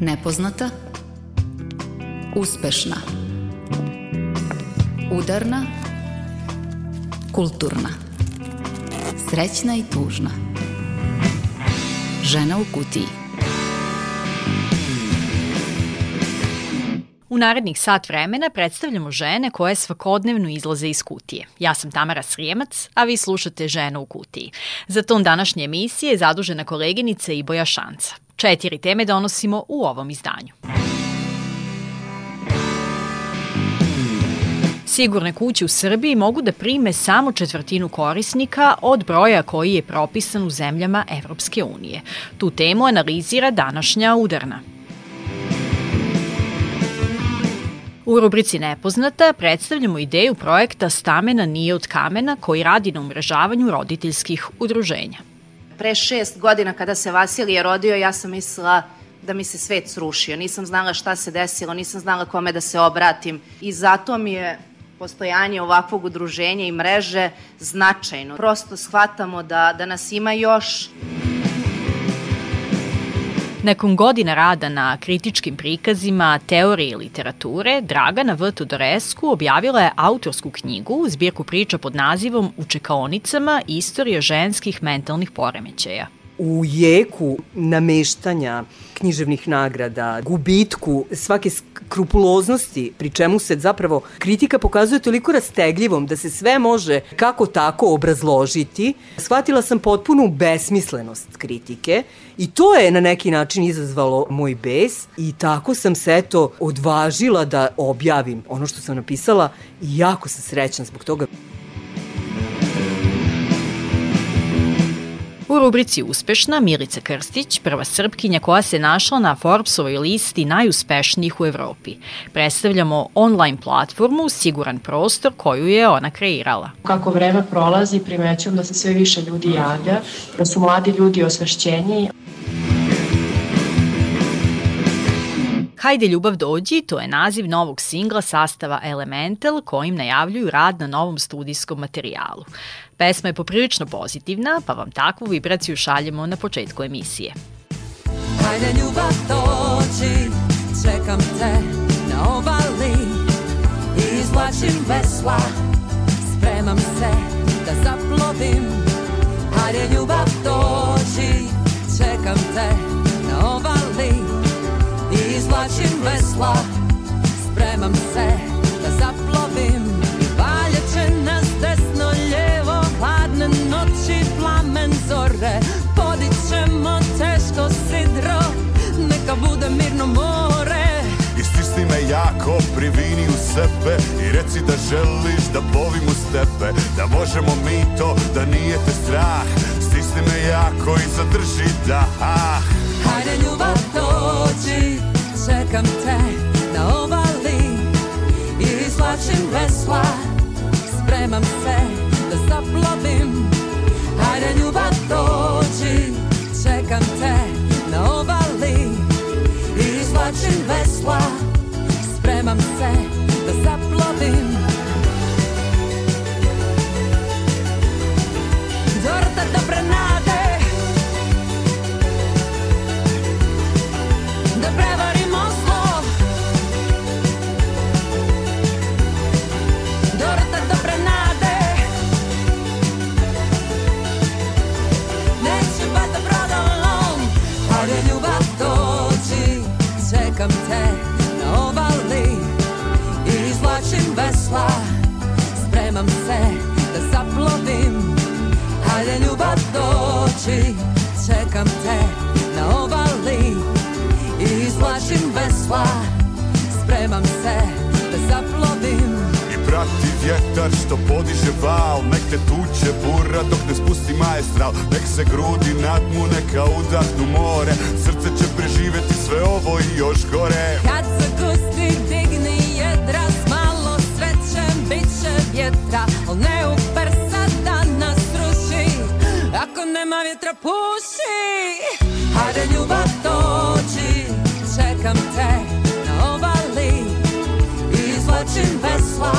Nepoznata Uspešna Udarna Kulturna Srećna i tužna Žena u kutiji U narednih sat vremena predstavljamo žene koje svakodnevno izlaze iz kutije. Ja sam Tamara Srijemac, a vi slušate Žena u kutiji. Za ton današnje emisije je zadužena koleginica Iboja Šanca. Četiri teme donosimo u ovom izdanju. Sigurne kuće u Srbiji mogu da prime samo četvrtinu korisnika od broja koji je propisan u zemljama Evropske unije. Tu temu analizira današnja udarna. U rubrici Nepoznata predstavljamo ideju projekta Stamena nije od kamena koji radi na umrežavanju roditeljskih udruženja. Pre šest godina kada se Vasilije rodio, ja sam mislila da mi se svet srušio. Nisam znala šta se desilo, nisam znala kome da se obratim i zato mi je postojanje ovakvog udruženja i mreže značajno. Prosto shvatamo da, da nas ima još. Nakon godina rada na kritičkim prikazima teorije i literature, Dragana V. Todorescu objavila je autorsku knjigu, zbirku priča pod nazivom U čekaonicama istorija ženskih mentalnih poremećaja u jeku nameštanja književnih nagrada, gubitku svake skrupuloznosti, pri čemu se zapravo kritika pokazuje toliko rastegljivom da se sve može kako tako obrazložiti, shvatila sam potpunu besmislenost kritike i to je na neki način izazvalo moj bes i tako sam se eto odvažila da objavim ono što sam napisala i jako sam srećna zbog toga. U rubrici Uspešna Milica Krstić, prva srpkinja koja se našla na Forbesovoj listi najuspešnijih u Evropi. Predstavljamo online platformu Siguran prostor koju je ona kreirala. Kako vreme prolazi, primećujem da se sve više ljudi javlja, da su mladi ljudi osvešćeniji. Hajde ljubav dođi, to je naziv novog singla sastava Elemental kojim najavljuju rad na novom studijskom materijalu. Pesma je poprilično pozitivna, pa vam takvu vibraciju šaljemo na početku emisije. Hajde ljubav dođi, čekam te na obali i izvlačim vesla, spremam se da zaplovim. Hajde ljubav dođi, čekam te na obali i izvlačim vesla, spremam se da zaplovim. Zore Podićemo teško sidro, neka bude mirno more. Istisni me jako, privini u sebe I reci da želiš da plovim uz tebe Da možemo mi to, da nije te strah. Stisni me jako i zadrži dah. Hajde ljubav dođi, čekam te na obali I izvlačim vesla, spremam se da zaplovim dođi, čekam te na obali. I izvlačim vesla, spremam se da zaplovim dođi Čekam te na obali I izvlačim vesla. Spremam se da zaplovim. I prati vjetar što podiže val. Nek te tuče bura dok ne spusti maestral Nek se grudi nadmu, neka udahnu more. Srce će preživeti sve ovo i još gore. Kad se gusti digni jedra S malo srećem bit će vjetra Al ne nema vjetra puši Hajde ljubav dođi Čekam te na obali. I izvlačim vesla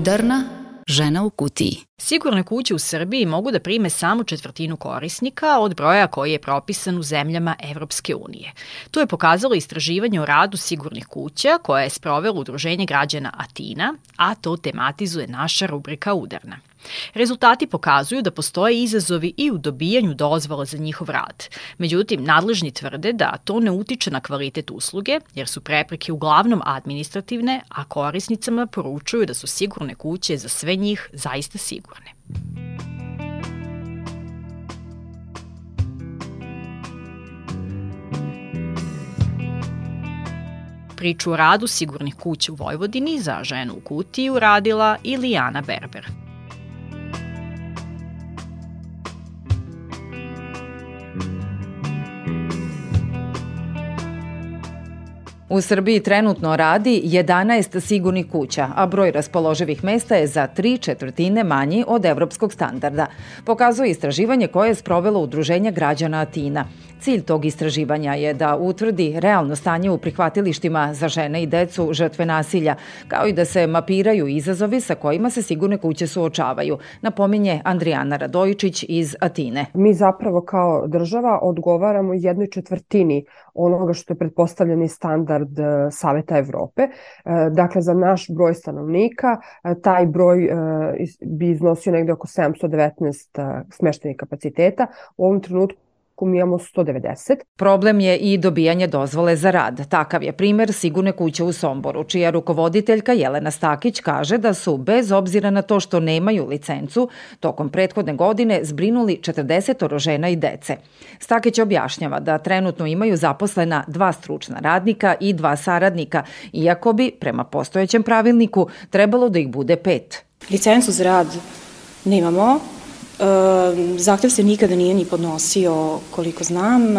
Udarna žena u kutiji. Sigurne kuće u Srbiji mogu da prime samo četvrtinu korisnika od broja koji je propisan u zemljama Evropske unije. To je pokazalo istraživanje o radu sigurnih kuća koje je sprovelo Udruženje građana Atina, a to tematizuje naša rubrika Udarna. Rezultati pokazuju da postoje izazovi i u dobijanju dozvola za njihov rad. Međutim, nadležni tvrde da to ne utiče na kvalitet usluge, jer su prepreke uglavnom administrativne, a korisnicama poručuju da su sigurne kuće za sve njih zaista sigurne. Priču o radu sigurnih kuća u Vojvodini za ženu u kutiji uradila Ilijana Berber. U Srbiji trenutno radi 11 sigurnih kuća, a broj raspoloživih mesta je za tri četvrtine manji od evropskog standarda. Pokazuje istraživanje koje je sprovelo Udruženje građana Atina. Cilj tog istraživanja je da utvrdi realno stanje u prihvatilištima za žene i decu žrtve nasilja, kao i da se mapiraju izazovi sa kojima se sigurne kuće suočavaju, napominje Andrijana Radojičić iz Atine. Mi zapravo kao država odgovaramo jednoj četvrtini onoga što je pretpostavljeni standard e, Saveta Evrope. E, dakle, za naš broj stanovnika e, taj broj bi iznosio negde oko 719 smeštenih kapaciteta. U ovom trenutku mi imamo 190. Problem je i dobijanje dozvole za rad. Takav je primer sigurne kuće u Somboru, čija rukovoditeljka Jelena Stakić kaže da su, bez obzira na to što nemaju licencu, tokom prethodne godine zbrinuli 40 žena i dece. Stakić objašnjava da trenutno imaju zaposlena dva stručna radnika i dva saradnika, iako bi, prema postojećem pravilniku, trebalo da ih bude pet. Licencu za rad nemamo, zahtev se nikada nije ni podnosio, koliko znam,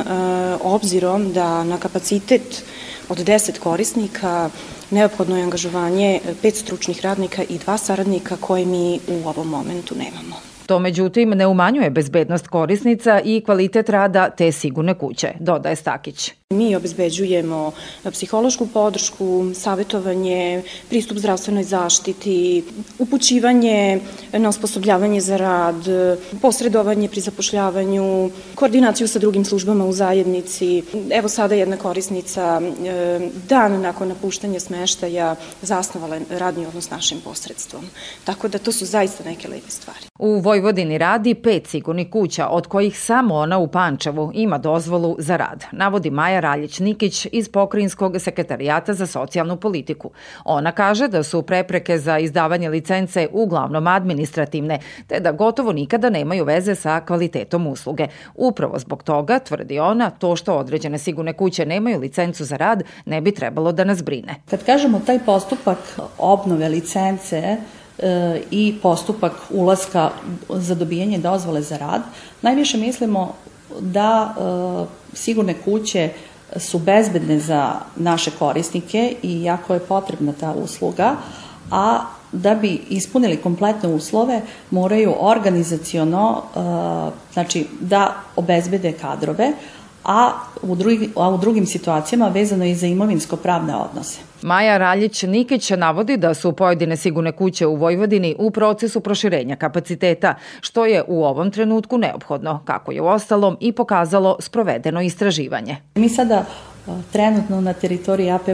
obzirom da na kapacitet od 10 korisnika neophodno je angažovanje pet stručnih radnika i dva saradnika koje mi u ovom momentu nemamo. To međutim ne umanjuje bezbednost korisnica i kvalitet rada te sigurne kuće, dodaje Stakić. Mi obezbeđujemo psihološku podršku, savjetovanje, pristup zdravstvenoj zaštiti, upućivanje na osposobljavanje za rad, posredovanje pri zapošljavanju, koordinaciju sa drugim službama u zajednici. Evo sada jedna korisnica e, dan nakon napuštanja smeštaja zasnovala radni odnos našim posredstvom. Tako da to su zaista neke lepe stvari. U Vojvodini radi pet sigurnih kuća, od kojih samo ona u Pančevu ima dozvolu za rad, navodi Maja Raljić-Nikić iz Pokrinjskog sekretarijata za socijalnu politiku. Ona kaže da su prepreke za izdavanje licence uglavnom administrativne, te da gotovo nikada nemaju veze sa kvalitetom usluge. Upravo zbog toga, tvrdi ona, to što određene sigurne kuće nemaju licencu za rad ne bi trebalo da nas brine. Kad kažemo taj postupak obnove licence, i postupak ulaska za dobijanje dozvole za rad, najviše mislimo da e, sigurne kuće su bezbedne za naše korisnike i jako je potrebna ta usluga, a da bi ispunili kompletne uslove moraju organizaciono uh, znači da obezbede kadrove, a u, drugi, a u drugim situacijama vezano i za imovinsko-pravne odnose. Maja Raljić-Nikić navodi da su pojedine sigurne kuće u Vojvodini u procesu proširenja kapaciteta, što je u ovom trenutku neophodno, kako je u ostalom i pokazalo sprovedeno istraživanje. Mi sada Trenutno na teritoriji AP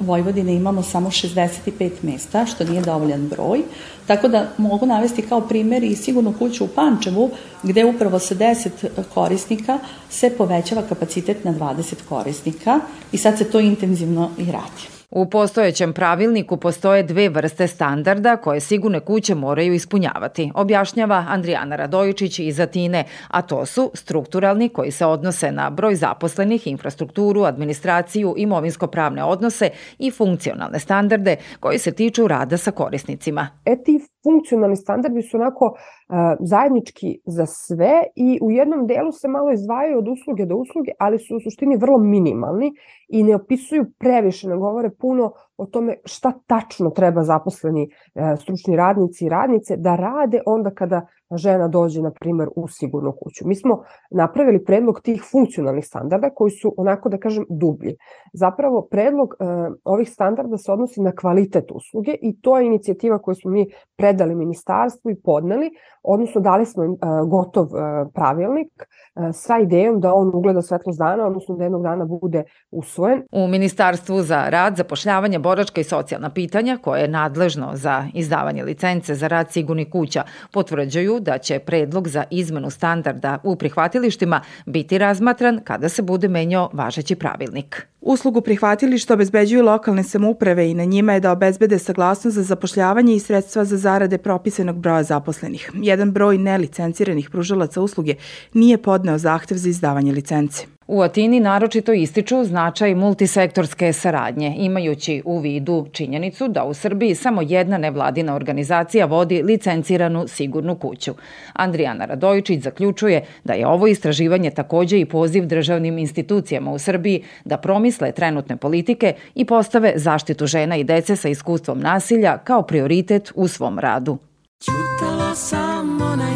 Vojvodine imamo samo 65 mesta, što nije dovoljan broj, tako da mogu navesti kao primjer i sigurno kuću u Pančevu, gde upravo sa 10 korisnika se povećava kapacitet na 20 korisnika i sad se to intenzivno i radi. U postojećem pravilniku postoje dve vrste standarda koje sigurne kuće moraju ispunjavati, objašnjava Andrijana Radojičić iz Atine, a to su strukturalni koji se odnose na broj zaposlenih, infrastrukturu, administraciju, imovinsko-pravne odnose i funkcionalne standarde koji se tiču rada sa korisnicima. E ti funkcionalni standardi su onako uh, zajednički za sve i u jednom delu se malo izdvajaju od usluge do usluge, ali su u suštini vrlo minimalni i ne opisuju previše, ne govore puno o tome šta tačno treba zaposleni e, stručni radnici i radnice da rade onda kada žena dođe, na primer, u sigurnu kuću. Mi smo napravili predlog tih funkcionalnih standarda koji su, onako da kažem, dublji. Zapravo, predlog e, ovih standarda se odnosi na kvalitet usluge i to je inicijativa koju smo mi predali ministarstvu i podneli, odnosno dali smo im e, gotov e, pravilnik e, sa idejom da on ugleda svetlost dana, odnosno da jednog dana bude usvojen. U Ministarstvu za rad, zapošljavanje, boračka i socijalna pitanja, koje je nadležno za izdavanje licence za rad sigurnih kuća, potvrđuju da će predlog za izmenu standarda u prihvatilištima biti razmatran kada se bude menjao važeći pravilnik. Uslugu prihvatilišta obezbeđuju lokalne samouprave i na njima je da obezbede saglasnost za zapošljavanje i sredstva za zarade propisanog broja zaposlenih. Jedan broj nelicenciranih pružalaca usluge nije podneo zahtev za izdavanje licence. U Atini naročito ističu značaj multisektorske saradnje, imajući u vidu činjenicu da u Srbiji samo jedna nevladina organizacija vodi licenciranu sigurnu kuću. Andrijana Radojičić zaključuje da je ovo istraživanje takođe i poziv državnim institucijama u Srbiji da promisle trenutne politike i postave zaštitu žena i dece sa iskustvom nasilja kao prioritet u svom radu. Čutala sam onaj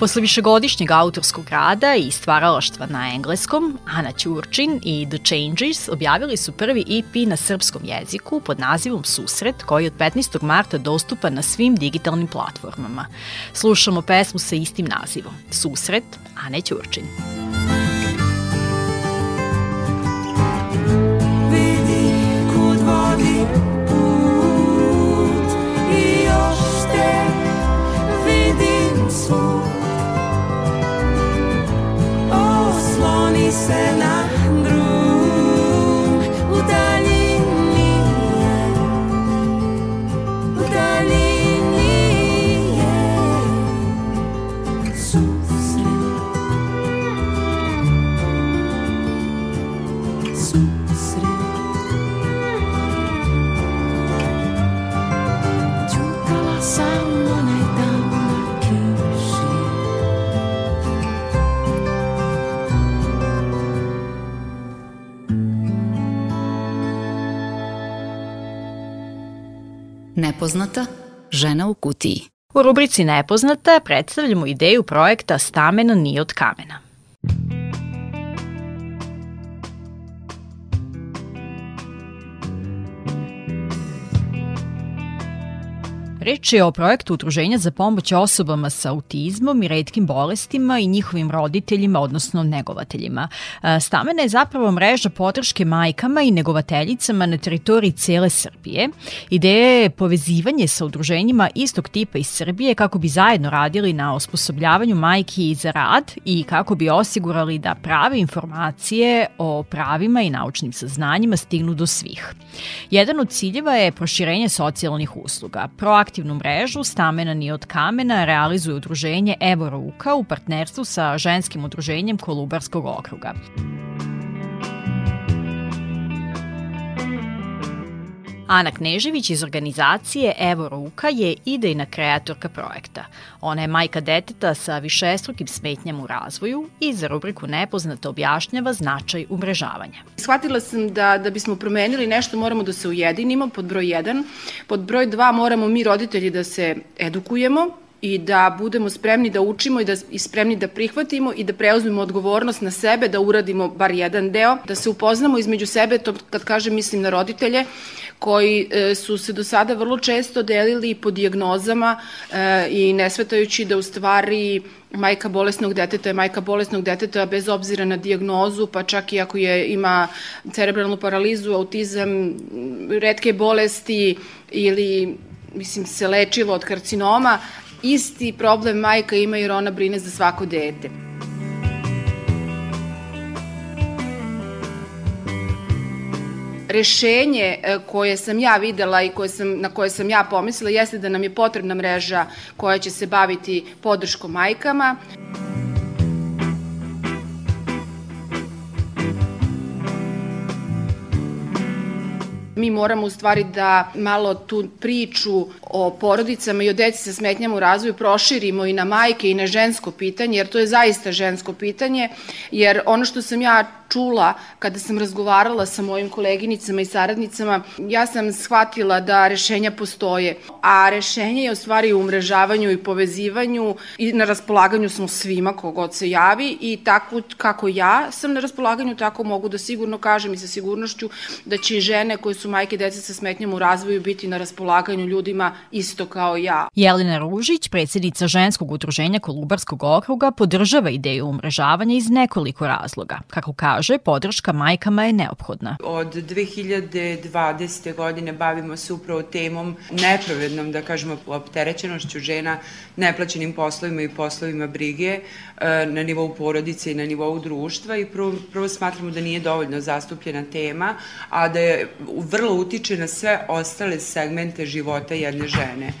Posle višegodišnjeg autorskog rada i stvaralaštva na engleskom, Ana Ćurčin i The Changes objavili su prvi EP na srpskom jeziku pod nazivom Susret, koji je od 15. marta dostupan na svim digitalnim platformama. Slušamo pesmu sa istim nazivom, Susret, Ane Ćurčin. vidi kud vodi put i još te vidim svud osloni se na Nepoznata žena u kutiji. U rubrici Nepoznata predstavljamo ideju projekta Stameno nije od kamena. Reč je o projektu Udruženja za pomoć osobama sa autizmom i redkim bolestima i njihovim roditeljima, odnosno negovateljima. E, Stamena je zapravo mreža podrške majkama i negovateljicama na teritoriji cele Srbije. Ideja je povezivanje sa udruženjima istog tipa iz Srbije kako bi zajedno radili na osposobljavanju majki za rad i kako bi osigurali da prave informacije o pravima i naučnim saznanjima stignu do svih. Jedan od ciljeva je proširenje socijalnih usluga. Proaktivnu mrežu Stamena nije od kamena realizuje udruženje Evo Ruka u partnerstvu sa ženskim udruženjem Kolubarskog okruga. Ana Knežević iz organizacije Evo Ruka je idejna kreatorka projekta. Ona je majka deteta sa višestrukim smetnjama u razvoju i za rubriku Nepoznata objašnjava značaj umrežavanja. Shvatila sam da, da bismo promenili nešto moramo da se ujedinimo pod broj 1. Pod broj 2 moramo mi roditelji da se edukujemo, i da budemo spremni da učimo i, da, i spremni da prihvatimo i da preuzmemo odgovornost na sebe, da uradimo bar jedan deo, da se upoznamo između sebe, to kad kažem mislim na roditelje, koji e, su se do sada vrlo često delili po dijagnozama e, i nesvetajući da u stvari majka bolesnog deteta je majka bolesnog deteta bez obzira na diagnozu, pa čak i ako je, ima cerebralnu paralizu, autizam, redke bolesti ili mislim se lečilo od karcinoma, isti problem majka ima jer ona brine za svako dete. rešenje e, koje sam ja videla i koje sam, na koje sam ja pomislila jeste da nam je potrebna mreža koja će se baviti podrškom majkama. Mi moramo u stvari da malo tu priču o porodicama i o deci sa smetnjama u razvoju proširimo i na majke i na žensko pitanje, jer to je zaista žensko pitanje, jer ono što sam ja čula kada sam razgovarala sa mojim koleginicama i saradnicama, ja sam shvatila da rešenja postoje, a rešenje je u stvari u umrežavanju i povezivanju i na raspolaganju smo svima kogod se javi i tako kako ja sam na raspolaganju, tako mogu da sigurno kažem i sa sigurnošću da će i žene koje su majke dece sa smetnjama u razvoju biti na raspolaganju ljudima isto kao ja. Jelena Ružić, predsednica ženskog udruženja Kolubarskog okruga, podržava ideju umrežavanja iz nekoliko razloga. Kako kaže, kaže, podrška majkama je neophodna. Od 2020. godine bavimo se upravo temom nepravednom, da kažemo, opterećenošću žena neplaćenim poslovima i poslovima brige e, na nivou porodice i na nivou društva i prvo, prvo smatramo da nije dovoljno zastupljena tema, a da je vrlo utiče na sve ostale segmente života jedne žene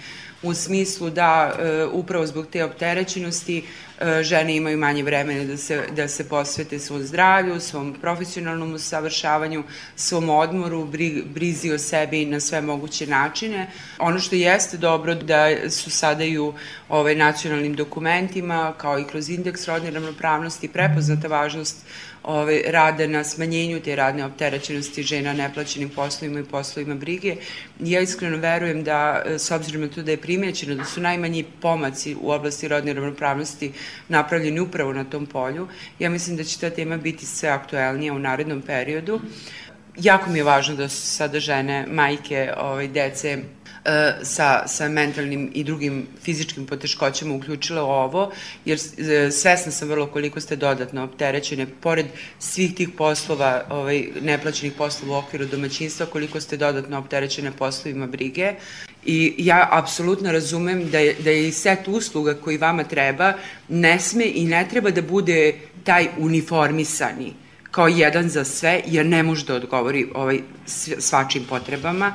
u smislu da e, upravo zbog te opterećenosti e, žene imaju manje vremena da se, da se posvete svom zdravlju, svom profesionalnom usavršavanju, svom odmoru, bri, brizi o sebi na sve moguće načine. Ono što jeste dobro da su sada i u ovaj, nacionalnim dokumentima, kao i kroz indeks rodne ravnopravnosti, prepoznata važnost ovaj, rade na smanjenju te radne opterećenosti žena neplaćenim poslovima i poslovima brige. Ja iskreno verujem da, s obzirom na to da je primećeno da su najmanji pomaci u oblasti rodne ravnopravnosti napravljeni upravo na tom polju, ja mislim da će ta tema biti sve aktuelnija u narednom periodu. Jako mi je važno da su sada žene, majke, ovaj, dece, sa, sa mentalnim i drugim fizičkim poteškoćama uključila ovo, jer e, svesna sam vrlo koliko ste dodatno opterećene, pored svih tih poslova, ovaj, neplaćenih poslova u okviru domaćinstva, koliko ste dodatno opterećene poslovima brige. I ja apsolutno razumem da je, da je i set usluga koji vama treba ne sme i ne treba da bude taj uniformisani kao jedan za sve, jer ne može da odgovori ovaj, svačim potrebama.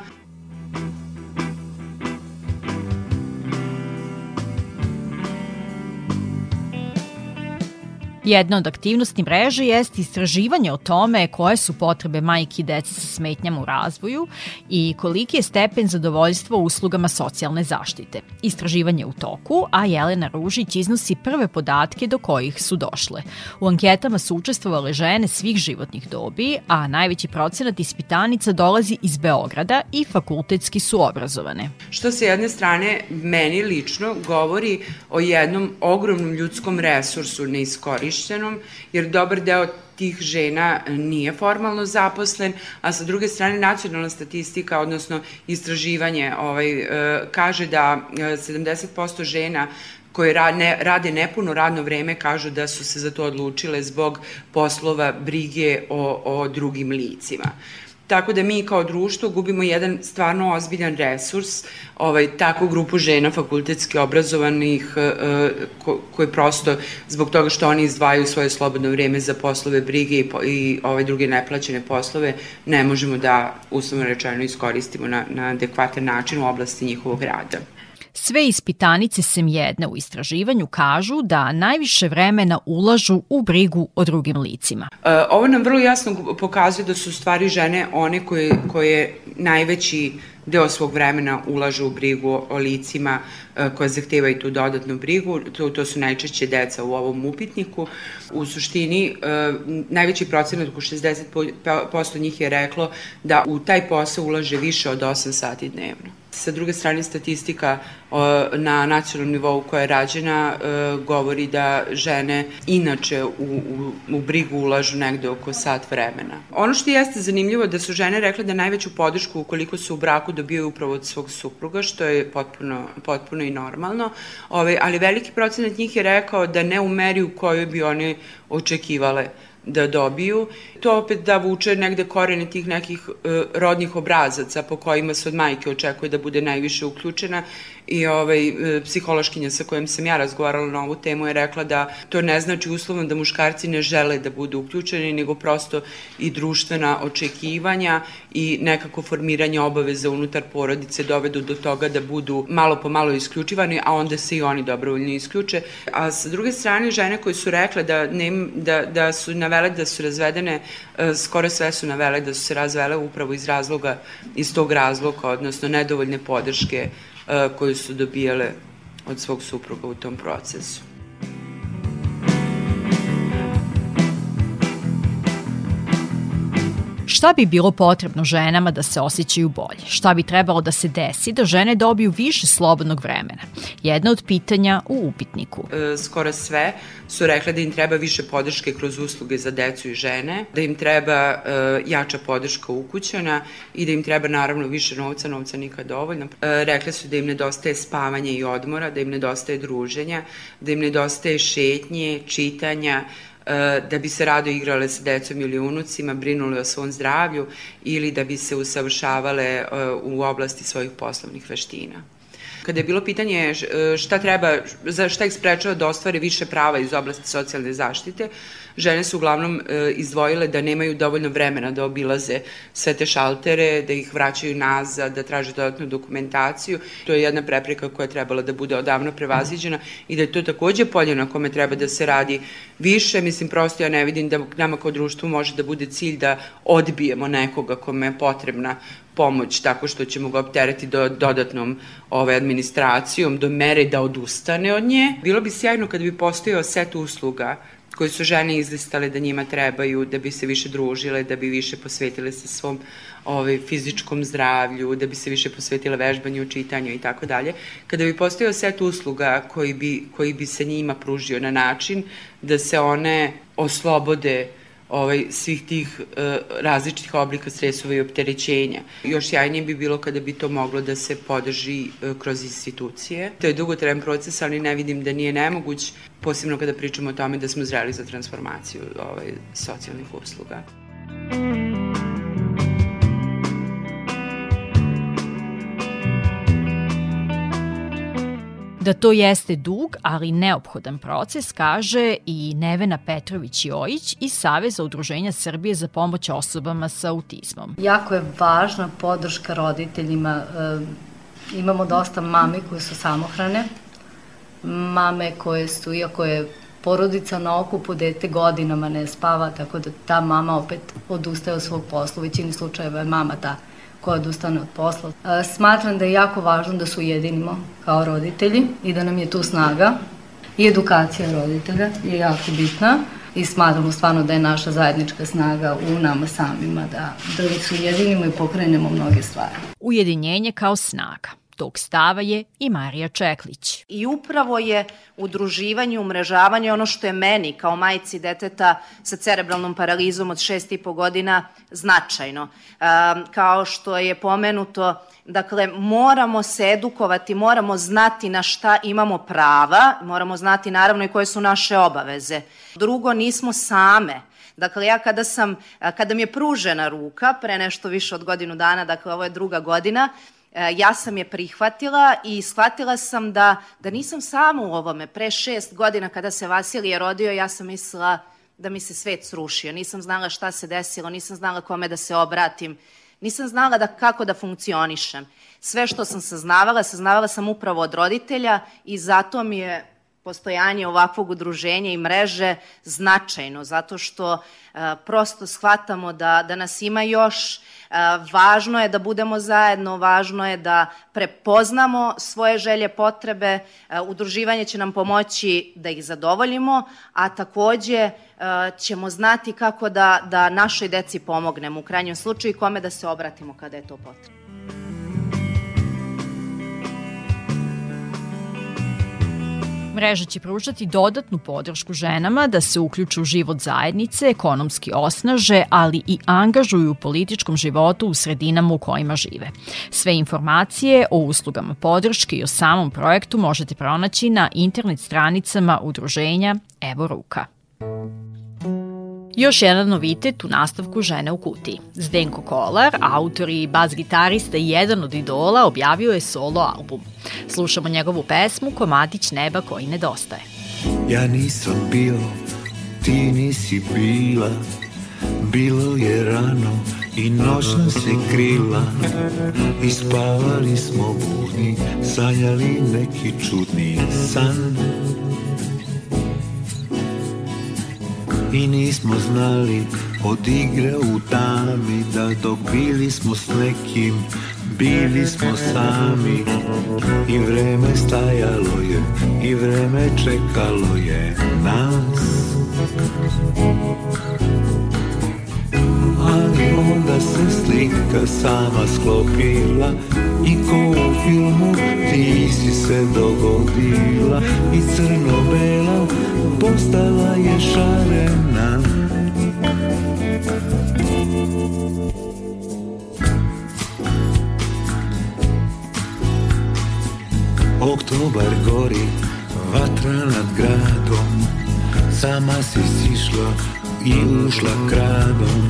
Jedna od aktivnosti mreže jeste istraživanje o tome koje su potrebe majki i dece sa smetnjama u razvoju i koliki je stepen zadovoljstva uslugama socijalne zaštite. Istraživanje je u toku, a Jelena Ružić iznosi prve podatke do kojih su došle. U anketama su učestvovale žene svih životnih dobi, a najveći procenat ispitanica dolazi iz Beograda i fakultetski su obrazovane. Što se jedne strane meni lično govori o jednom ogromnom ljudskom resursu neiskorišćenom korišćenom, jer dobar deo tih žena nije formalno zaposlen, a sa druge strane nacionalna statistika, odnosno istraživanje, ovaj, e, kaže da 70% e, žena koje rade, rade nepuno radno vreme kažu da su se za to odlučile zbog poslova brige o, o drugim licima. Tako da mi kao društvo gubimo jedan stvarno ozbiljan resurs, ovaj, takvu grupu žena fakultetski obrazovanih e, e, ko, koje prosto zbog toga što oni izdvajaju svoje slobodno vreme za poslove brige i, i ove druge neplaćene poslove ne možemo da uslovno rečeno iskoristimo na, na adekvatan način u oblasti njihovog rada. Sve ispitanice sem jedne u istraživanju kažu da najviše vremena ulažu u brigu o drugim licima. E, ovo nam vrlo jasno pokazuje da su stvari žene one koje, koje najveći deo svog vremena ulažu u brigu o licima e, koje zahtevaju tu dodatnu brigu. To, to su najčešće deca u ovom upitniku. U suštini, e, najveći procenat, oko 60% njih je reklo da u taj posao ulaže više od 8 sati dnevno. Sa druge strane, statistika na nacionalnom nivou koja je rađena e, govori da žene inače u, u, u brigu ulažu negde oko sat vremena. Ono što jeste zanimljivo da su žene rekle da najveću podršku ukoliko su u braku dobijaju upravo od svog supruga, što je potpuno, potpuno i normalno, Ove, ali veliki procenat njih je rekao da ne u meri u kojoj bi one očekivale da dobiju. To opet da vuče negde korene tih nekih e, rodnih obrazaca po kojima se od majke očekuje da bude najviše uključena i ovaj, e, psihološkinja sa kojom sam ja razgovarala na ovu temu je rekla da to ne znači uslovno da muškarci ne žele da budu uključeni, nego prosto i društvena očekivanja i nekako formiranje obaveza unutar porodice dovedu do toga da budu malo po malo isključivani, a onda se i oni dobrovoljno isključe. A sa druge strane, žene koje su rekle da, ne, da, da su navele da su razvedene, e, skoro sve su navele da su se razvele upravo iz razloga, iz tog razloga, odnosno nedovoljne podrške koju su dobijale od svog supruga u tom procesu. Šta bi bilo potrebno ženama da se osjećaju bolje? Šta bi trebalo da se desi da žene dobiju više slobodnog vremena? Jedno od pitanja u upitniku. E, skoro sve su rekle da im treba više podrške kroz usluge za decu i žene, da im treba e, jača podrška ukućana i da im treba naravno više novca, novca nikad dovoljno. E, rekle su da im nedostaje spavanja i odmora, da im nedostaje druženja, da im nedostaje šetnje, čitanja, da bi se rado igrale sa decom ili unucima, brinule o svom zdravlju ili da bi se usavršavale e, u oblasti svojih poslovnih veština. Kada je bilo pitanje e, šta treba, za šta ih sprečava da ostvare više prava iz oblasti socijalne zaštite, žene su uglavnom e, izdvojile da nemaju dovoljno vremena da obilaze sve te šaltere, da ih vraćaju nazad, da traže dodatnu dokumentaciju. To je jedna prepreka koja je trebala da bude odavno prevaziđena i da je to takođe polje na kome treba da se radi više. Mislim, prosto ja ne vidim da nama kao društvu može da bude cilj da odbijemo nekoga kome je potrebna pomoć tako što ćemo ga optereti do, dodatnom ove, administracijom do mere da odustane od nje. Bilo bi sjajno kada bi postojao set usluga koji su žene izlistale da njima trebaju, da bi se više družile, da bi više posvetile se svom ovaj, fizičkom zdravlju, da bi se više posvetile vežbanju, čitanju i tako dalje. Kada bi postojao set usluga koji bi, koji bi se njima pružio na način da se one oslobode ovaj, svih tih e, različitih oblika stresova i opterećenja. Još sjajnije bi bilo kada bi to moglo da se podrži e, kroz institucije. To je dugotrajan proces, ali ne vidim da nije nemoguć, posebno kada pričamo o tome da smo zreli za transformaciju ovaj, socijalnih usluga. Da to jeste dug, ali neophodan proces, kaže i Nevena Petrović-Jojić iz Saveza udruženja Srbije za pomoć osobama sa autizmom. Jako je važna podrška roditeljima. E, imamo dosta mame koje su samohrane, mame koje su, iako je porodica na okupu, dete godinama ne spava, tako da ta mama opet odustaje od svog posla. U većini slučajeva je mama ta koja odustane od posla. Smatram da je jako važno da se ujedinimo kao roditelji i da nam je tu snaga i edukacija roditelja je jako bitna i smatramo stvarno da je naša zajednička snaga u nama samima da, da se ujedinimo i pokrenemo mnoge stvari. Ujedinjenje kao snaga. Tog stava je i Marija Čeklić. I upravo je udruživanje, umrežavanje ono što je meni kao majci deteta sa cerebralnom paralizom od šest i po godina značajno. Kao što je pomenuto, dakle, moramo se edukovati, moramo znati na šta imamo prava, moramo znati naravno i koje su naše obaveze. Drugo, nismo same. Dakle, ja kada sam, kada mi je pružena ruka pre nešto više od godinu dana, dakle, ovo je druga godina, E, ja sam je prihvatila i shvatila sam da, da nisam sama u ovome. Pre šest godina kada se Vasilije rodio, ja sam mislila da mi se svet srušio. Nisam znala šta se desilo, nisam znala kome da se obratim. Nisam znala da kako da funkcionišem. Sve što sam saznavala, saznavala sam upravo od roditelja i zato mi je postojanje ovakvog udruženja i mreže značajno, zato što e, prosto shvatamo da, da nas ima još, e, važno je da budemo zajedno, važno je da prepoznamo svoje želje, potrebe, e, udruživanje će nam pomoći da ih zadovoljimo, a takođe ćemo znati kako da, da našoj deci pomognemo, u krajnjem slučaju i kome da se obratimo kada je to potrebno. Mreža će pružati dodatnu podršku ženama da se uključu u život zajednice, ekonomski osnaže, ali i angažuju u političkom životu u sredinama u kojima žive. Sve informacije o uslugama podrške i o samom projektu možete pronaći na internet stranicama udruženja Evo Ruka. Još jedan novitet u nastavku Žene u kutiji. Zdenko Kolar, autor i bas-gitarista i jedan od idola, objavio je solo album. Slušamo njegovu pesmu Komadić neba koji nedostaje. Ja nisam bio, ti nisi bila, bilo je rano i noć nas je krila I spavali smo budni, sanjali neki čudni san I nismo znali od igre u tami Da dok bili smo s nekim Bili smo sami. I vreme stajalo je I vreme čekalo je nas. Ali onda se slika sama sklopila I ko u filmu ti si se dogodila I crno-bela postala je šarena. Oktobar gori, vatra nad gradom Sama si sišla i ušla kradom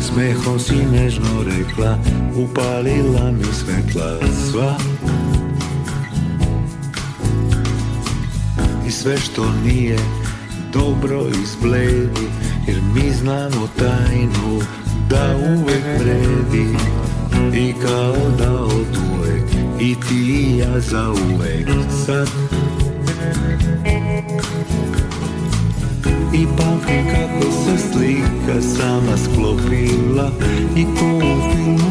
Smehom si nežno rekla, upalila mi svetla sva sve što nije dobro izbledi Jer mi znamo tajnu da uvek vredi. I kao da od uvek i ti i ja za uvek. Sad I pamtim kako se slika sama sklopila I ko u filmu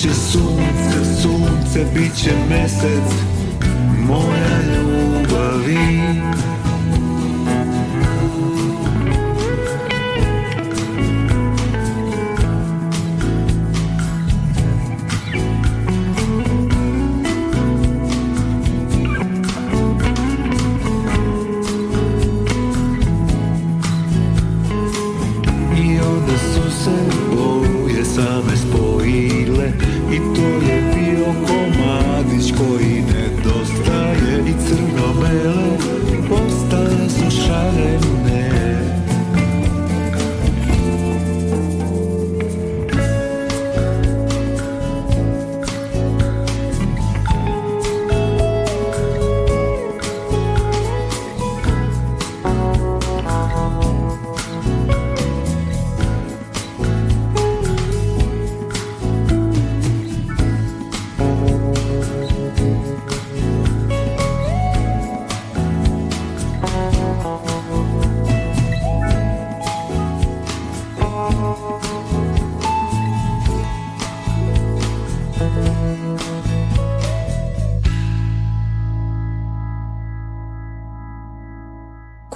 će sunce, sunce bit će mesec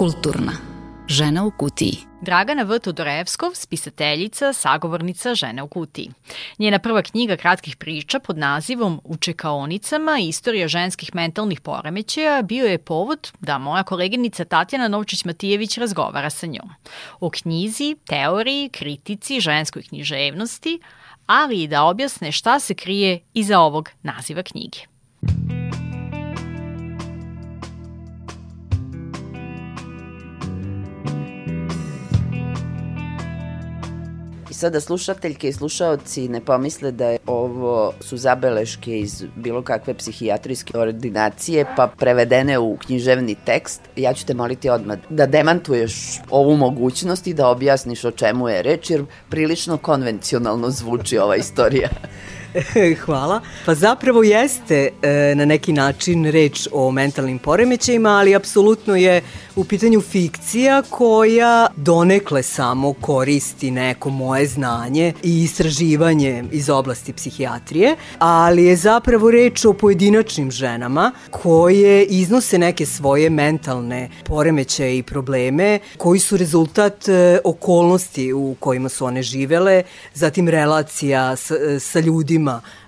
Kulturna. Žena u kutiji. Dragana V. Todorevskov, spisateljica, sagovornica Žene u kutiji. Njena prva knjiga kratkih priča pod nazivom U čekaonicama istorija ženskih mentalnih poremećaja bio je povod da moja koleginica Tatjana Novčić-Matijević razgovara sa njom. O knjizi, teoriji, kritici, ženskoj književnosti, ali i da objasne šta se krije iza ovog naziva knjige. Sada slušateljke i slušaoci ne pomisle da je ovo su zabeleške iz bilo kakve psihijatrijske ordinacije pa prevedene u književni tekst. Ja ću te moliti odmah da demantuješ ovu mogućnost i da objasniš o čemu je reč jer prilično konvencionalno zvuči ova istorija. Hvala. Pa zapravo jeste e, na neki način reč o mentalnim poremećajima, ali apsolutno je u pitanju fikcija koja donekle samo koristi neko moje znanje i istraživanje iz oblasti psihijatrije, ali je zapravo reč o pojedinačnim ženama koje iznose neke svoje mentalne poremećaje i probleme koji su rezultat e, okolnosti u kojima su one živele, zatim relacija sa, sa ljudima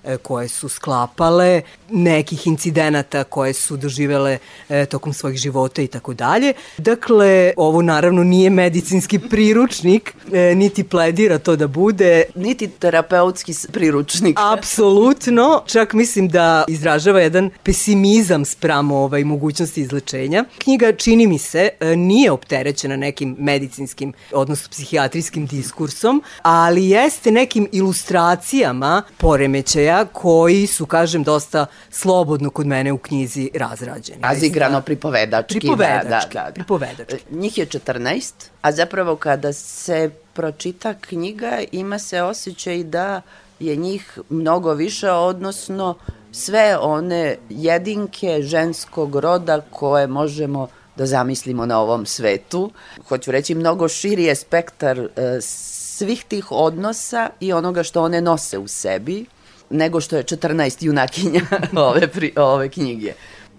E, koje su sklapale, nekih incidenata koje su doživele e, tokom svojih života i tako dalje. Dakle, ovo naravno nije medicinski priručnik, e, niti pledira to da bude. Niti terapeutski priručnik. Apsolutno, čak mislim da izražava jedan pesimizam spramo ovaj, mogućnosti izlečenja. Knjiga, čini mi se, nije opterećena nekim medicinskim, odnosno psihijatrijskim diskursom, ali jeste nekim ilustracijama poremećaja koji su, kažem, dosta slobodno kod mene u knjizi razrađeni. Razigrano pripovedački. Pripovedački, da, da, da. pripovedački. E, njih je 14, a zapravo kada se pročita knjiga ima se osjećaj da je njih mnogo više, odnosno sve one jedinke ženskog roda koje možemo da zamislimo na ovom svetu. Hoću reći, mnogo širi je spektar e, svih tih odnosa i onoga što one nose u sebi nego što je 14 junakinja ove, pri, ove knjige.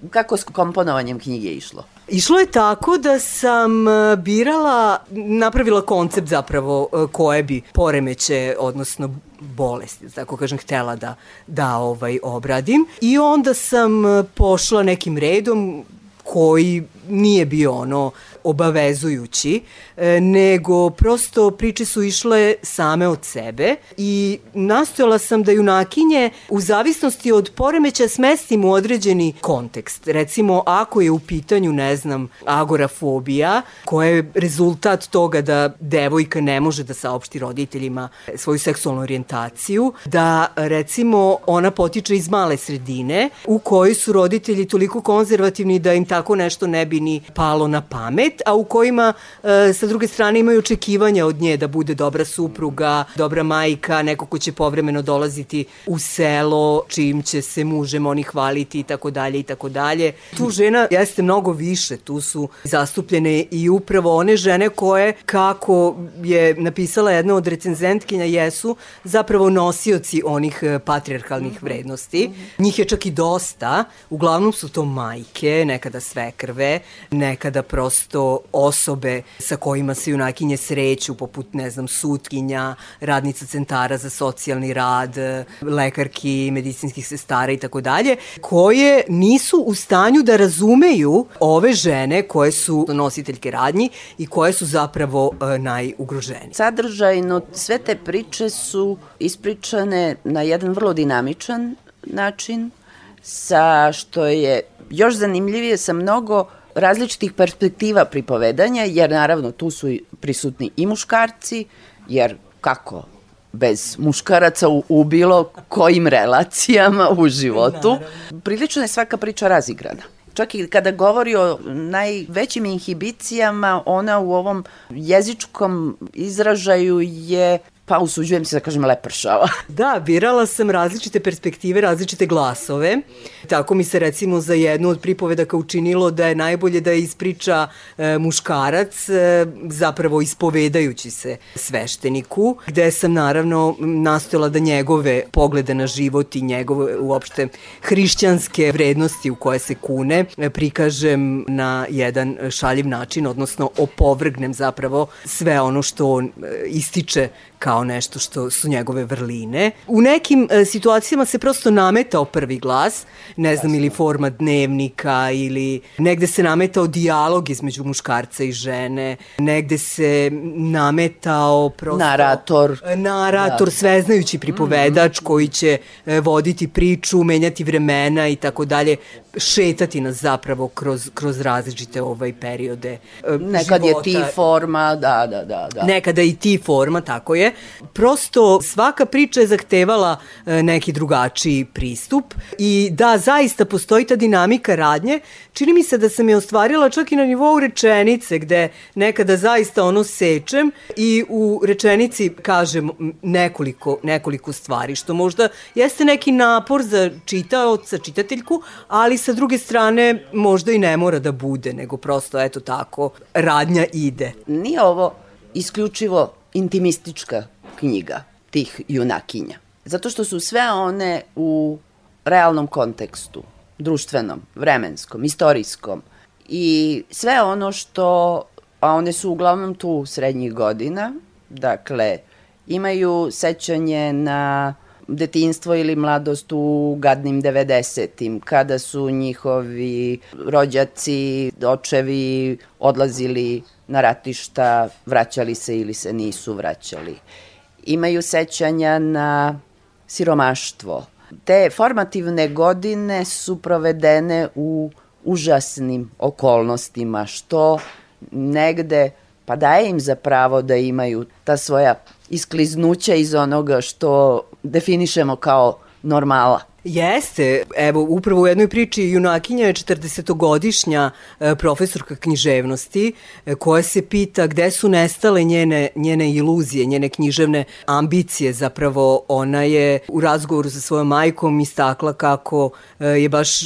Kako s komponovanjem knjige išlo? Išlo je tako da sam e, birala, napravila koncept zapravo e, koje bi poremeće, odnosno bolesti, tako kažem, htela da, da ovaj, obradim. I onda sam e, pošla nekim redom koji nije bio ono obavezujući, e, nego prosto priče su išle same od sebe i nastojala sam da junakinje u zavisnosti od poremeća smestim u određeni kontekst. Recimo, ako je u pitanju, ne znam, agorafobija, koja je rezultat toga da devojka ne može da saopšti roditeljima svoju seksualnu orijentaciju, da recimo ona potiče iz male sredine u kojoj su roditelji toliko konzervativni da im tako nešto ne bi ni palo na pamet, a u kojima e, sa druge strane imaju očekivanja od nje da bude dobra supruga, dobra majka, neko ko će povremeno dolaziti u selo, čim će se mužem oni hvaliti i tako dalje i tako dalje. Tu žena jeste mnogo više, tu su zastupljene i upravo one žene koje, kako je napisala jedna od recenzentkinja, jesu zapravo nosioci onih e, patriarhalnih vrednosti. Njih je čak i dosta, uglavnom su to majke, nekada svekrve, nekada prosto osobe sa kojima se junakinje sreću, poput, ne znam, sutkinja, radnica centara za socijalni rad, lekarki, medicinskih sestara i tako dalje, koje nisu u stanju da razumeju ove žene koje su nositeljke radnji i koje su zapravo e, najugroženije. Sadržajno sve te priče su ispričane na jedan vrlo dinamičan način, sa što je još zanimljivije sa mnogo različitih perspektiva pripovedanja, jer naravno tu su prisutni i muškarci, jer kako bez muškaraca u, u bilo kojim relacijama u životu. Prilično je svaka priča razigrana. Čak i kada govori o najvećim inhibicijama, ona u ovom jezičkom izražaju je pa usuđujem se da kažem lepršava. Da, birala sam različite perspektive, različite glasove. Tako mi se recimo za jednu od pripovedaka učinilo da je najbolje da ispriča e, muškarac, e, zapravo ispovedajući se svešteniku, gde sam naravno nastojala da njegove poglede na život i njegove uopšte hrišćanske vrednosti u koje se kune e, prikažem na jedan šaljiv način, odnosno opovrgnem zapravo sve ono što on e, ističe kao nešto što su njegove vrline. U nekim e, situacijama se prosto nametao prvi glas, ne znam, ili forma dnevnika, ili negde se nametao dijalog između muškarca i žene, negde se nametao prosto... Narator. E, narator, da. sveznajući pripovedač mm -hmm. koji će e, voditi priču, menjati vremena i tako dalje, šetati nas zapravo kroz, kroz različite ovaj periode e, Nekad života. je ti forma, da, da, da, da. Nekada i ti forma, tako je. Prosto svaka priča je zahtevala e, neki drugačiji pristup i da, zaista postoji ta dinamika radnje. Čini mi se da sam je ostvarila čak i na nivou rečenice gde nekada zaista ono sečem i u rečenici kažem nekoliko, nekoliko stvari, što možda jeste neki napor za čitaoca, čitateljku, ali sa druge strane možda i ne mora da bude, nego prosto eto tako, radnja ide. Nije ovo isključivo intimistička knjiga tih junakinja. Zato što su sve one u realnom kontekstu, društvenom, vremenskom, istorijskom i sve ono što, a one su uglavnom tu srednjih godina, dakle, imaju sećanje na detinstvo ili mladost u gadnim 90-im, kada su njihovi rođaci, očevi odlazili na ratišta, vraćali se ili se nisu vraćali. Imaju sećanja na siromaštvo. Te formativne godine su provedene u užasnim okolnostima, što negde pa daje im za pravo da imaju ta svoja iskliznuća iz onoga što definišemo kao normala. Jeste, evo upravo u jednoj priči junakinja je 40-godišnja e, profesorka književnosti e, koja se pita gde su nestale njene, njene iluzije, njene književne ambicije. Zapravo ona je u razgovoru sa svojom majkom istakla kako e, je baš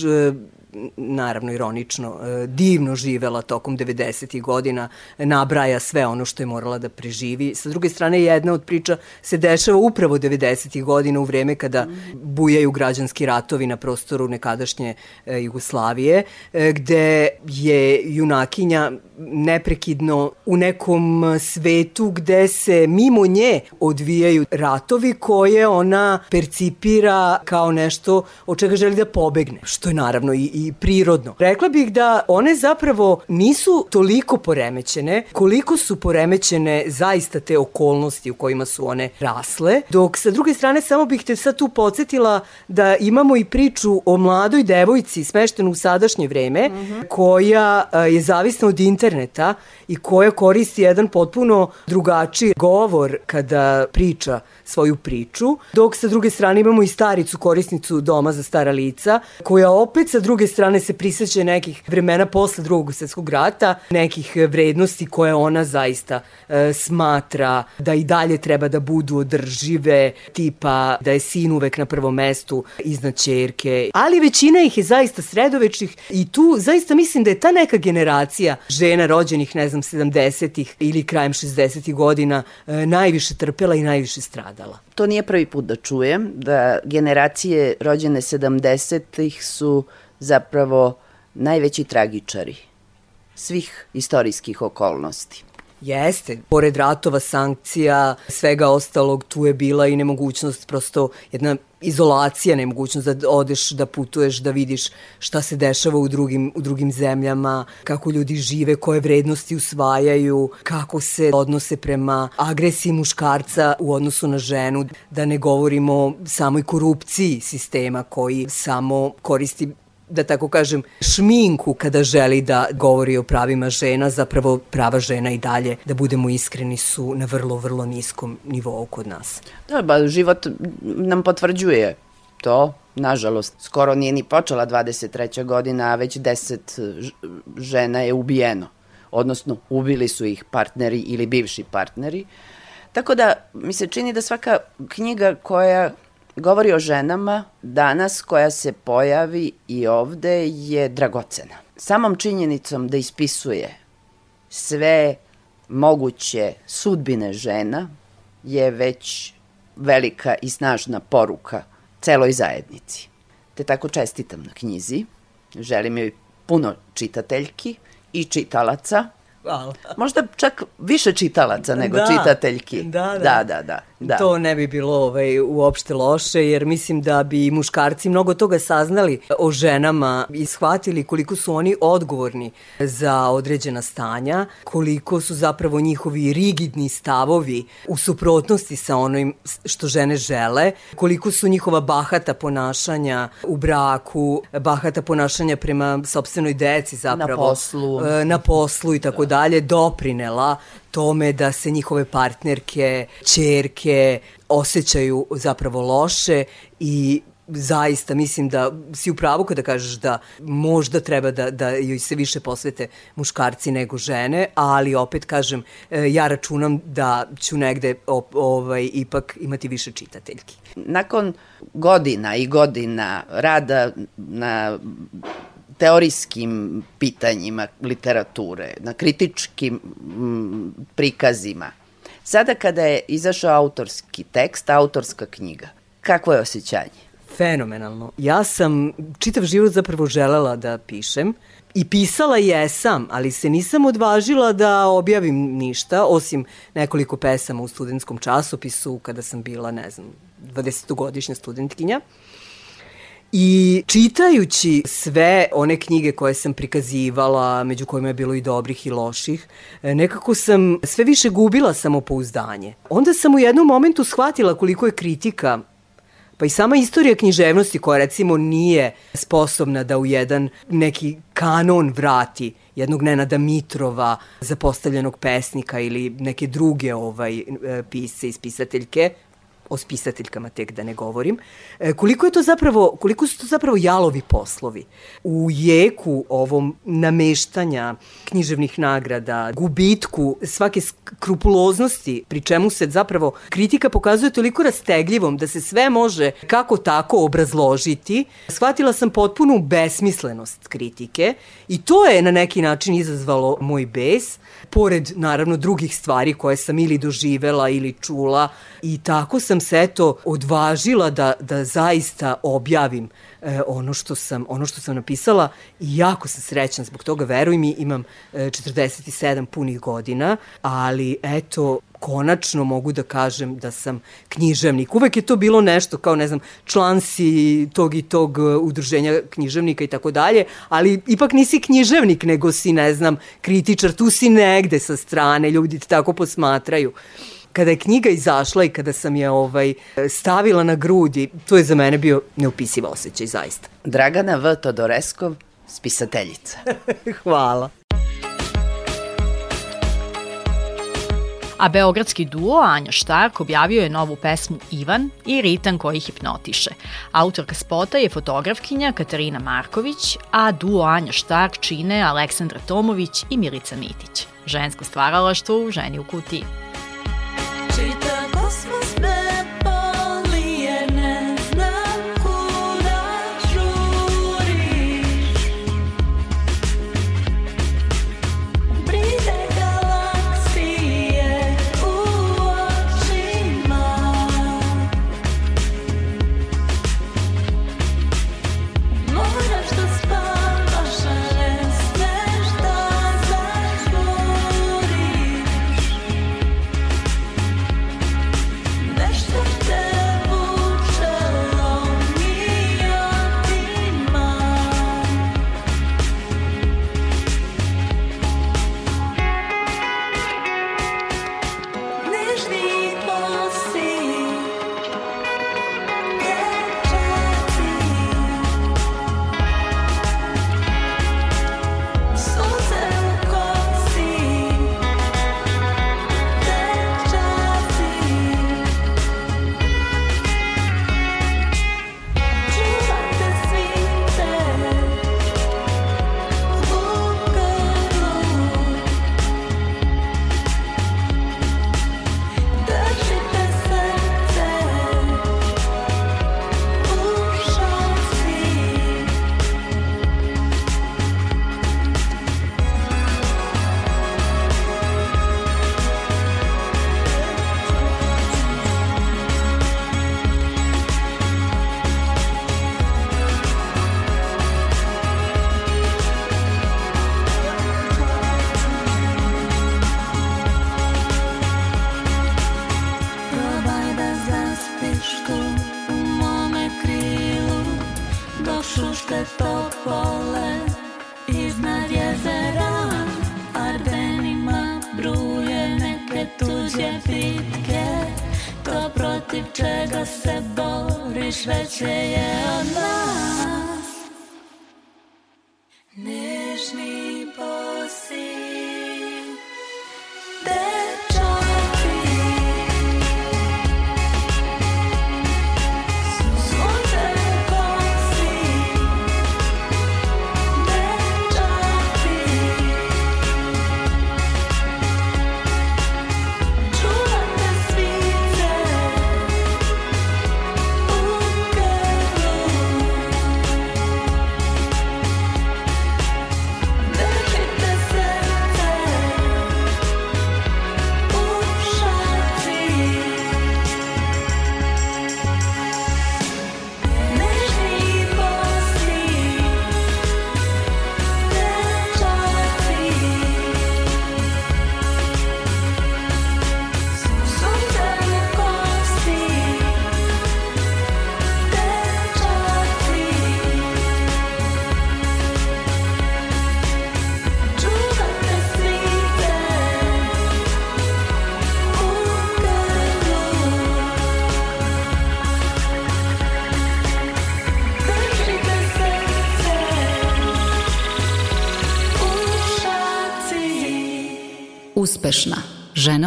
naravno ironično, e, divno živela tokom 90. godina, nabraja sve ono što je morala da preživi. Sa druge strane, jedna od priča se dešava upravo 90. godina u vreme kada bujaju građanski ratovi na prostoru nekadašnje e, Jugoslavije, e, gde je junakinja neprekidno u nekom svetu gde se mimo nje odvijaju ratovi koje ona percipira kao nešto od čega želi da pobegne, što je naravno i, i prirodno. Rekla bih da one zapravo nisu toliko poremećene koliko su poremećene zaista te okolnosti u kojima su one rasle, dok sa druge strane samo bih te sad tu podsjetila da imamo i priču o mladoj devojci smeštenu u sadašnje vreme mm -hmm. koja je zavisna od interneta interneta i koja koristi jedan potpuno drugačiji govor kada priča svoju priču, dok sa druge strane imamo i staricu korisnicu doma za stara lica, koja opet sa druge strane se priseća nekih vremena posle drugog svetskog rata, nekih vrednosti koje ona zaista e, smatra da i dalje treba da budu održive, tipa da je sin uvek na prvom mestu iznad čerke, ali većina ih je zaista sredovečnih i tu zaista mislim da je ta neka generacija žena rođenih, ne znam, 70-ih ili krajem 60-ih godina e, najviše trpela i najviše stradala. To nije prvi put da čujem, da generacije rođene 70-ih su zapravo najveći tragičari svih istorijskih okolnosti. Jeste, pored ratova, sankcija, svega ostalog, tu je bila i nemogućnost, prosto jedna izolacija, nemogućnost da odeš, da putuješ, da vidiš šta se dešava u drugim, u drugim zemljama, kako ljudi žive, koje vrednosti usvajaju, kako se odnose prema agresiji muškarca u odnosu na ženu, da ne govorimo samoj korupciji sistema koji samo koristi da tako kažem, šminku kada želi da govori o pravima žena, zapravo prava žena i dalje, da budemo iskreni, su na vrlo, vrlo niskom nivou kod nas. Da, ba, život nam potvrđuje to, nažalost, skoro nije ni počela 23. godina, a već 10 žena je ubijeno. Odnosno, ubili su ih partneri ili bivši partneri. Tako da, mi se čini da svaka knjiga koja govori o ženama danas koja se pojavi i ovde je dragocena. Samom činjenicom da ispisuje sve moguće sudbine žena je već velika i snažna poruka celoj zajednici. Te tako čestitam na knjizi, želim joj puno čitateljki i čitalaca, Hvala. Možda čak više čitalaca nego da, čitateljki. Da, da. da, da, da. Da. To ne bi bilo ovaj, uopšte loše, jer mislim da bi muškarci mnogo toga saznali o ženama i shvatili koliko su oni odgovorni za određena stanja, koliko su zapravo njihovi rigidni stavovi u suprotnosti sa onim što žene žele, koliko su njihova bahata ponašanja u braku, bahata ponašanja prema sobstvenoj deci zapravo. Na poslu. E, na poslu i tako da. dalje, doprinela tome da se njihove partnerke, čerke osjećaju zapravo loše i zaista mislim da si u pravu kada kažeš da možda treba da, da joj se više posvete muškarci nego žene, ali opet kažem, e, ja računam da ću negde ovaj, ipak imati više čitateljki. Nakon godina i godina rada na teorijskim pitanjima literature, na kritičkim m, prikazima, sada kada je izašao autorski tekst, autorska knjiga, kakvo je osjećanje? Fenomenalno. Ja sam čitav život zapravo želela da pišem i pisala jesam, ali se nisam odvažila da objavim ništa, osim nekoliko pesama u studentskom časopisu kada sam bila, ne znam, 20-godišnja studentkinja. I čitajući sve one knjige koje sam prikazivala, među kojima je bilo i dobrih i loših, nekako sam sve više gubila samopouzdanje. Onda sam u jednom momentu shvatila koliko je kritika Pa i sama istorija književnosti koja recimo nije sposobna da u jedan neki kanon vrati jednog Nenada Mitrova, zapostavljenog pesnika ili neke druge ovaj, e, pisce i spisateljke, o spisateljkama tek da ne govorim, e, koliko je to zapravo, koliko su to zapravo jalovi poslovi. U jeku ovom nameštanja književnih nagrada, gubitku svake skrupuloznosti, pri čemu se zapravo kritika pokazuje toliko rastegljivom da se sve može kako tako obrazložiti, shvatila sam potpunu besmislenost kritike i to je na neki način izazvalo moj bes, pored naravno drugih stvari koje sam ili doživela ili čula i tako sam se eto odvažila da, da zaista objavim e, ono što sam ono što sam napisala i jako sam srećna zbog toga veruj mi imam e, 47 punih godina ali eto konačno mogu da kažem da sam književnik. Uvek je to bilo nešto kao, ne znam, član si tog i tog udruženja književnika i tako dalje, ali ipak nisi književnik, nego si, ne znam, kritičar, tu si negde sa strane, ljudi te tako posmatraju kada je knjiga izašla i kada sam je ovaj stavila na grudi, to je za mene bio neupisiv osjećaj, zaista. Dragana V. Todoreskov, spisateljica. Hvala. a beogradski duo Anja Štark objavio je novu pesmu Ivan i ritam koji hipnotiše. Autorka spota je fotografkinja Katarina Marković, a duo Anja Štark čine Aleksandra Tomović i Milica Mitić. Žensko stvaralaštvo u Ženi u kutiji.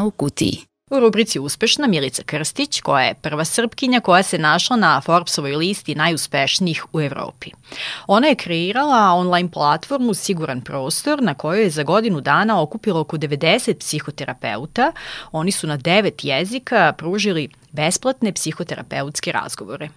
U kutiji. U rubrici Uspešna Milica Krstić, koja je prva srpkinja koja se našla na Forbesovoj listi najuspešnijih u Evropi. Ona je kreirala online platformu Siguran prostor na kojoj je za godinu dana okupilo oko 90 psihoterapeuta. Oni su na devet jezika pružili besplatne psihoterapeutske razgovore.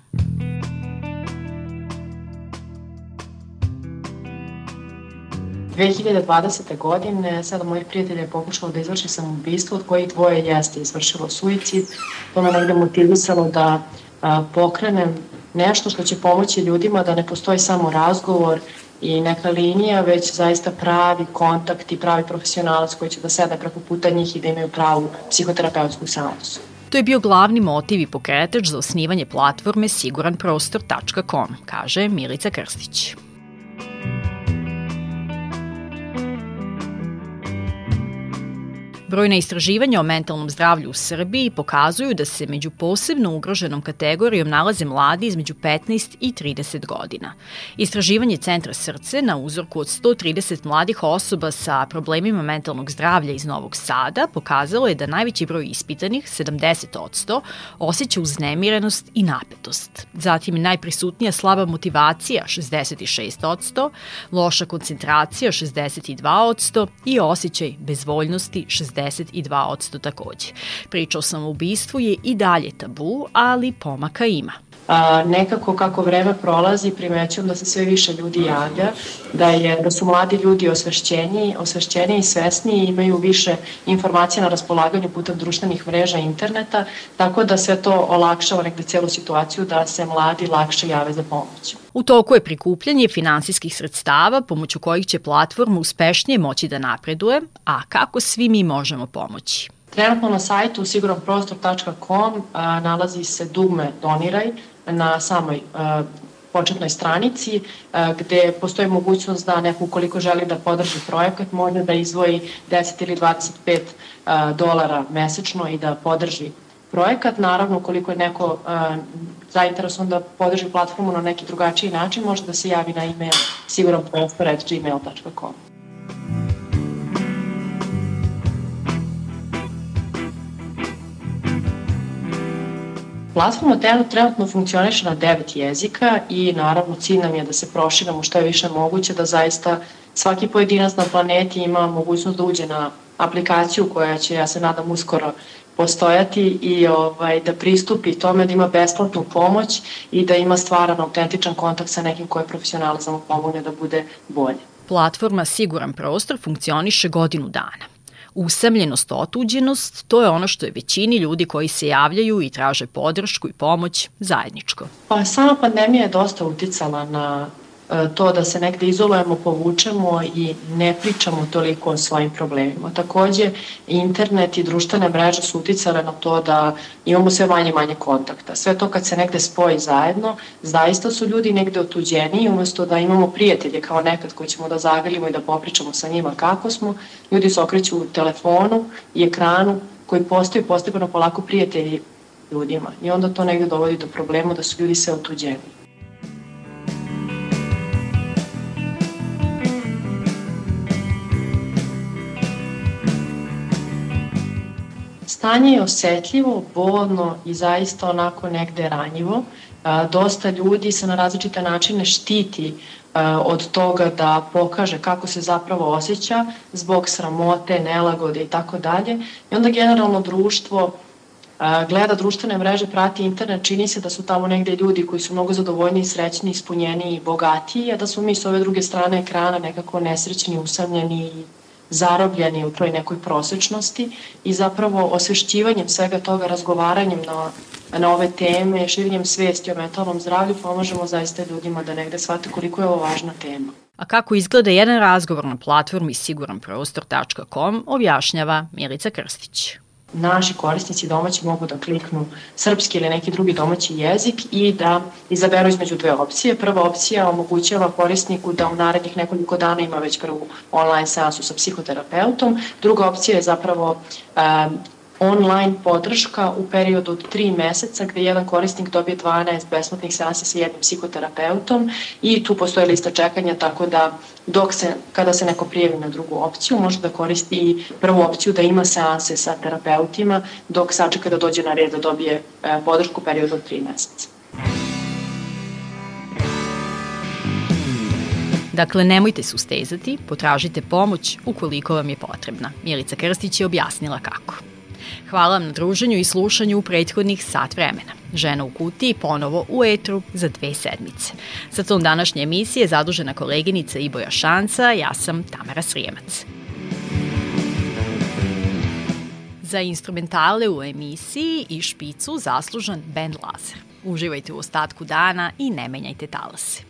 2020. godine sada mojih prijatelja je pokušalo da izvrši samoubistvo, od kojih dvoje jeste izvršilo suicid. To me negde motivisalo da a, pokrenem nešto što će pomoći ljudima da ne postoji samo razgovor i neka linija, već zaista pravi kontakt i pravi profesionalac koji će da sede preko puta njih i da imaju pravu psihoterapeutsku seansu. To je bio glavni motiv i pokretač za osnivanje platforme siguranprostor.com, kaže Milica Krstić. Brojna istraživanja o mentalnom zdravlju u Srbiji pokazuju da se među posebno ugroženom kategorijom nalaze mladi između 15 i 30 godina. Istraživanje Centra srce na uzorku od 130 mladih osoba sa problemima mentalnog zdravlja iz Novog Sada pokazalo je da najveći broj ispitanih, 70%, osjeća uznemirenost i napetost. Zatim najprisutnija slaba motivacija, 66%, loša koncentracija, 62% i osjećaj bezvoljnosti, 60%. 42% takođe. Priča o samoubistvu je i dalje tabu, ali pomaka ima. A, nekako kako vreme prolazi primećujem da se sve više ljudi javlja, da, je, da su mladi ljudi osvešćeni, osvešćeni i svesni i imaju više informacija na raspolaganju putem društvenih mreža i interneta, tako da sve to olakšava negde celu situaciju da se mladi lakše jave za pomoć. U toku je prikupljanje finansijskih sredstava pomoću kojih će platforma uspešnije moći da napreduje, a kako svi mi možemo pomoći? Trenutno na sajtu siguranprostor.com nalazi se dugme Doniraj na samoj početnoj stranici gde postoji mogućnost da neko ukoliko želi da podrži projekat može da izvoji 10 ili 25 dolara mesečno i da podrži projekat. Naravno, ukoliko je neko zainteresovan da podrži platformu na neki drugačiji način, može da se javi na e-mail siguranprostor.gmail.com. Platforma trenutno funkcioniše na devet jezika i naravno cilj nam je da se proširamo što je više moguće, da zaista svaki pojedinac na planeti ima mogućnost da uđe na aplikaciju koja će, ja se nadam, uskoro postojati i ovaj, da pristupi tome da ima besplatnu pomoć i da ima stvaran autentičan kontakt sa nekim koji je profesionalac mu pomogne da bude bolje. Platforma Siguran prostor funkcioniše godinu dana. Usamljenost, otuđenost, to je ono što je većini ljudi koji se javljaju i traže podršku i pomoć zajedničko. Pa sama pandemija je dosta uticala na to da se negde izolujemo, povučemo i ne pričamo toliko o svojim problemima. Takođe, internet i društvene mreže su uticale na to da imamo sve manje i manje kontakta. Sve to kad se negde spoji zajedno, zaista su ljudi negde otuđeni umesto da imamo prijatelje kao nekad koji ćemo da zagrlimo i da popričamo sa njima kako smo, ljudi se okreću u telefonu i ekranu koji postaju postepeno polako prijatelji ljudima. I onda to negde dovodi do problema da su ljudi sve otuđeni. Stanje je osetljivo, bolno i zaista onako negde ranjivo. Dosta ljudi se na različite načine štiti od toga da pokaže kako se zapravo osjeća zbog sramote, nelagode i tako dalje. I onda generalno društvo gleda društvene mreže, prati internet, čini se da su tamo negde ljudi koji su mnogo zadovoljni, srećni, ispunjeni i bogatiji, a da smo mi s ove druge strane ekrana nekako nesrećni, usamljeni i zarobljeni u toj nekoj prosečnosti i zapravo osvešćivanjem svega toga, razgovaranjem na, na ove teme, širenjem svesti o mentalnom zdravlju pomažemo zaista ljudima da negde shvate koliko je ovo važna tema. A kako izgleda jedan razgovor na platformi siguranprostor.com objašnjava Milica Krstić naši korisnici domaći mogu da kliknu srpski ili neki drugi domaći jezik i da izaberu između dve opcije. Prva opcija omogućava korisniku da u narednih nekoliko dana ima već prvu online seansu sa psihoterapeutom. Druga opcija je zapravo online podrška u periodu od 3 meseca gde jedan korisnik dobije 12 besplatnih seansa sa jednim psihoterapeutom i tu postoji lista čekanja tako da dok se, kada se neko prijavi na drugu opciju može da koristi i prvu opciju da ima seanse sa terapeutima dok sačeka da dođe na red da dobije e, podršku periodu od 3 meseca. Dakle, nemojte se ustezati, potražite pomoć ukoliko vam je potrebna. Milica Krstić je objasnila kako. Hvala vam na druženju i slušanju u prethodnih sat vremena. Žena u kutiji ponovo u etru za dve sedmice. Sa tom današnje emisije zadužena koleginica Iboja Šanca, ja sam Tamara Srijemac. Za instrumentale u emisiji i špicu zaslužan Ben Lazar. Uživajte u ostatku dana i ne menjajte talase.